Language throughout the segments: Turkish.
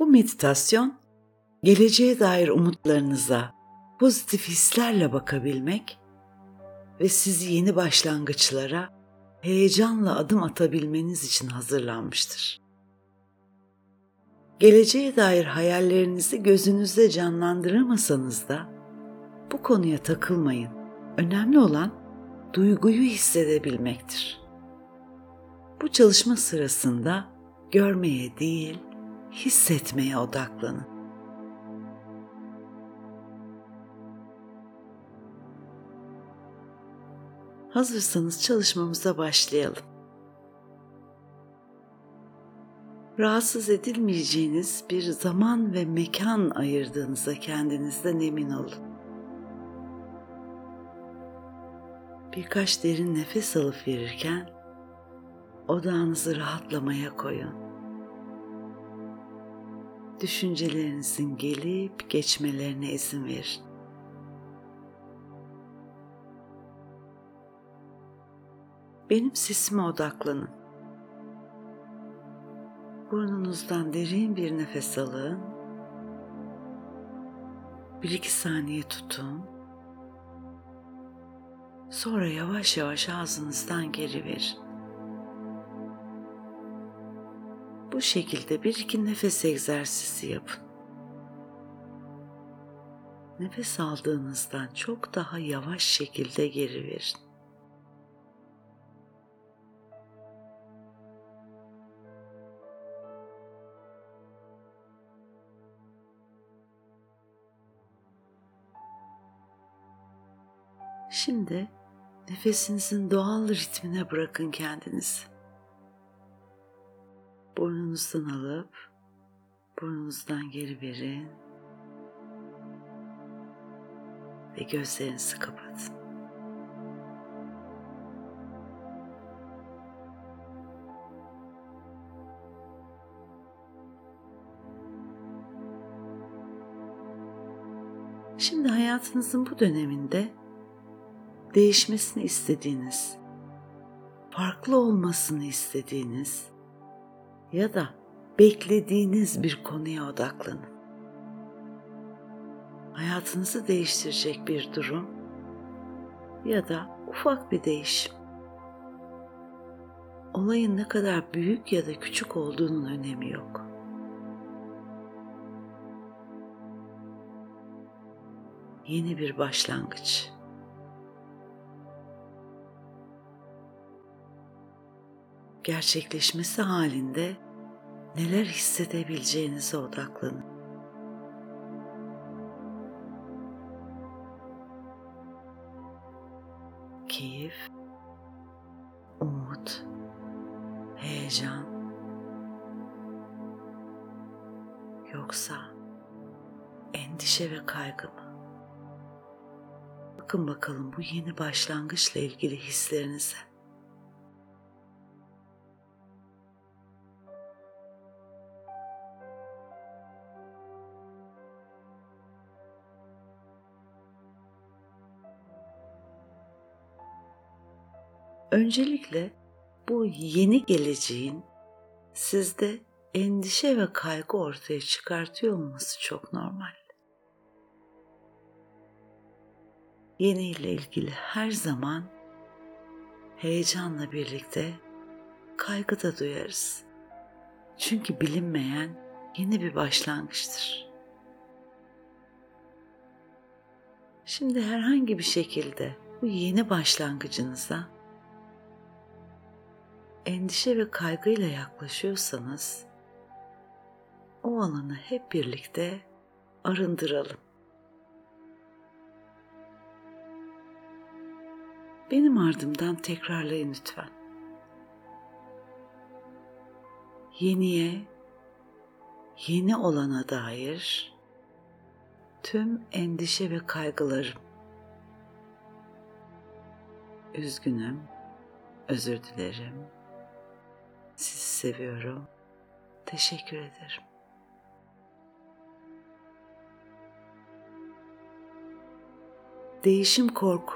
Bu meditasyon geleceğe dair umutlarınıza pozitif hislerle bakabilmek ve sizi yeni başlangıçlara heyecanla adım atabilmeniz için hazırlanmıştır. Geleceğe dair hayallerinizi gözünüzde canlandıramasanız da bu konuya takılmayın. Önemli olan duyguyu hissedebilmektir. Bu çalışma sırasında görmeye değil, hissetmeye odaklanın. Hazırsanız çalışmamıza başlayalım. Rahatsız edilmeyeceğiniz bir zaman ve mekan ayırdığınıza kendinizden emin olun. Birkaç derin nefes alıp verirken odağınızı rahatlamaya koyun. Düşüncelerinizin gelip geçmelerine izin verin. Benim sesime odaklanın. Burnunuzdan derin bir nefes alın. Bir iki saniye tutun. Sonra yavaş yavaş ağzınızdan geri verin. Bu şekilde bir iki nefes egzersizi yapın. Nefes aldığınızdan çok daha yavaş şekilde geri verin. Şimdi nefesinizin doğal ritmine bırakın kendinizi. Burnunuzdan alıp burnunuzdan geri verin ve gözlerinizi kapatın. Şimdi hayatınızın bu döneminde değişmesini istediğiniz, farklı olmasını istediğiniz ya da beklediğiniz bir konuya odaklanın. Hayatınızı değiştirecek bir durum ya da ufak bir değişim. Olayın ne kadar büyük ya da küçük olduğunun önemi yok. Yeni bir başlangıç. Gerçekleşmesi halinde neler hissedebileceğinize odaklanın. Keyif, umut, heyecan yoksa endişe ve kaygı mı? Bakın bakalım bu yeni başlangıçla ilgili hislerinize. Öncelikle bu yeni geleceğin sizde endişe ve kaygı ortaya çıkartıyor olması çok normal. Yeni ile ilgili her zaman heyecanla birlikte kaygı da duyarız. Çünkü bilinmeyen yeni bir başlangıçtır. Şimdi herhangi bir şekilde bu yeni başlangıcınıza endişe ve kaygıyla yaklaşıyorsanız o alanı hep birlikte arındıralım. Benim ardımdan tekrarlayın lütfen. Yeniye, yeni olana dair tüm endişe ve kaygılarım. Üzgünüm, özür dilerim sizi seviyorum. Teşekkür ederim. Değişim korku.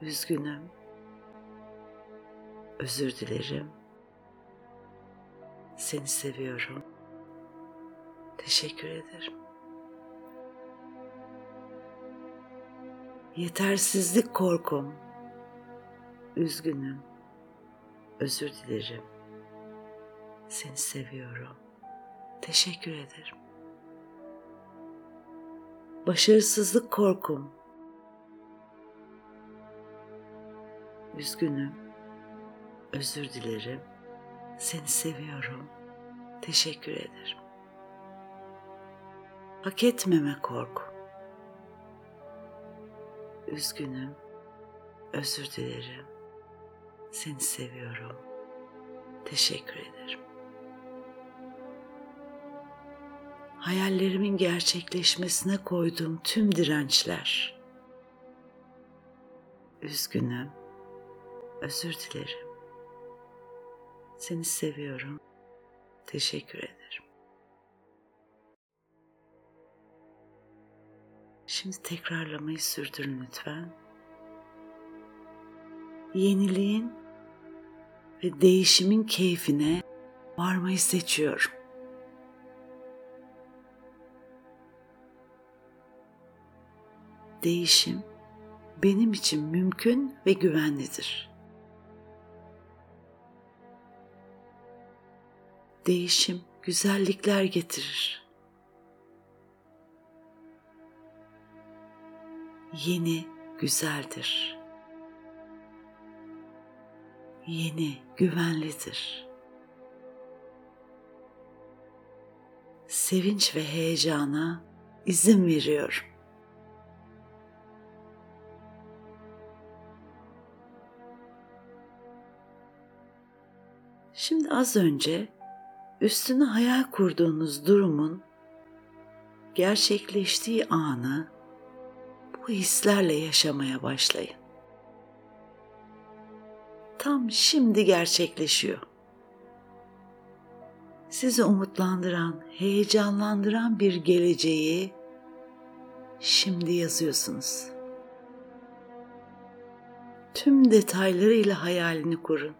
Üzgünüm. Özür dilerim. Seni seviyorum. Teşekkür ederim. Yetersizlik korkum. Üzgünüm. Özür dilerim. Seni seviyorum. Teşekkür ederim. Başarısızlık korkum. Üzgünüm. Özür dilerim. Seni seviyorum. Teşekkür ederim. Hak etmeme korku. Üzgünüm. Özür dilerim. Seni seviyorum. Teşekkür ederim. Hayallerimin gerçekleşmesine koyduğum tüm dirençler. Üzgünüm. Özür dilerim. Seni seviyorum. Teşekkür ederim. Şimdi tekrarlamayı sürdürün lütfen. Yeniliğin ve değişimin keyfine varmayı seçiyorum. Değişim benim için mümkün ve güvenlidir. Değişim güzellikler getirir. Yeni güzeldir. Yeni güvenlidir. Sevinç ve heyecana izin veriyorum. Şimdi az önce üstüne hayal kurduğunuz durumun gerçekleştiği anı bu hislerle yaşamaya başlayın. Tam şimdi gerçekleşiyor. Sizi umutlandıran, heyecanlandıran bir geleceği şimdi yazıyorsunuz. Tüm detaylarıyla hayalini kurun.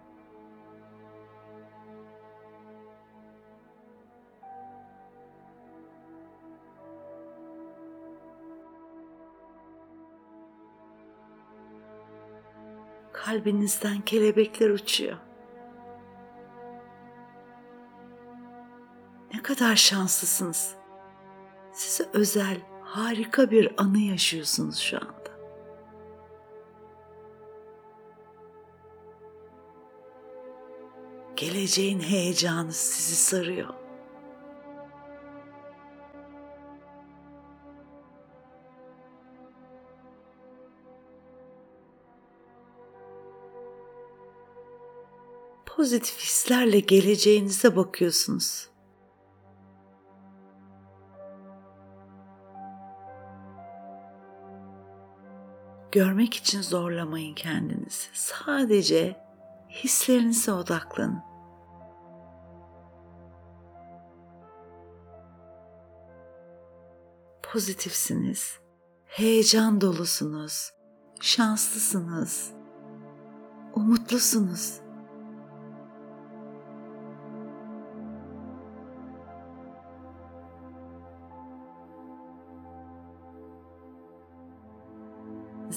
Kalbinizden kelebekler uçuyor. Ne kadar şanslısınız. Size özel, harika bir anı yaşıyorsunuz şu anda. Geleceğin heyecanı sizi sarıyor. Pozitif hislerle geleceğinize bakıyorsunuz. Görmek için zorlamayın kendinizi. Sadece hislerinize odaklanın. Pozitifsiniz, heyecan dolusunuz, şanslısınız, umutlusunuz.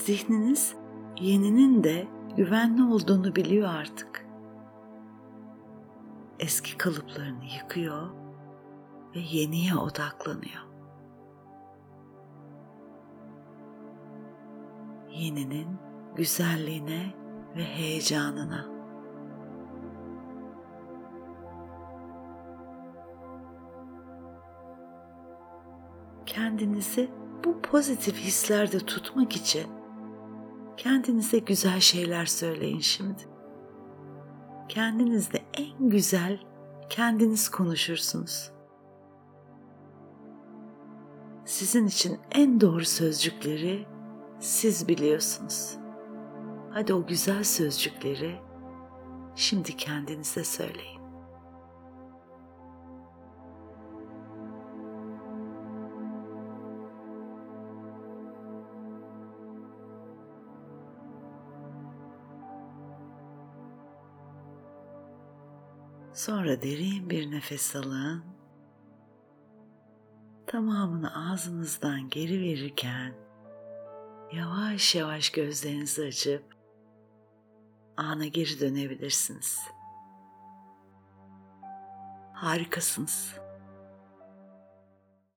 Zihniniz yeninin de güvenli olduğunu biliyor artık. Eski kalıplarını yıkıyor ve yeniye odaklanıyor. Yeninin güzelliğine ve heyecanına. Kendinizi bu pozitif hislerde tutmak için Kendinize güzel şeyler söyleyin şimdi. Kendinizle en güzel kendiniz konuşursunuz. Sizin için en doğru sözcükleri siz biliyorsunuz. Hadi o güzel sözcükleri şimdi kendinize söyleyin. Sonra derin bir nefes alın. tamamını ağzınızdan geri verirken yavaş yavaş gözlerinizi açıp ana geri dönebilirsiniz. Harikasınız.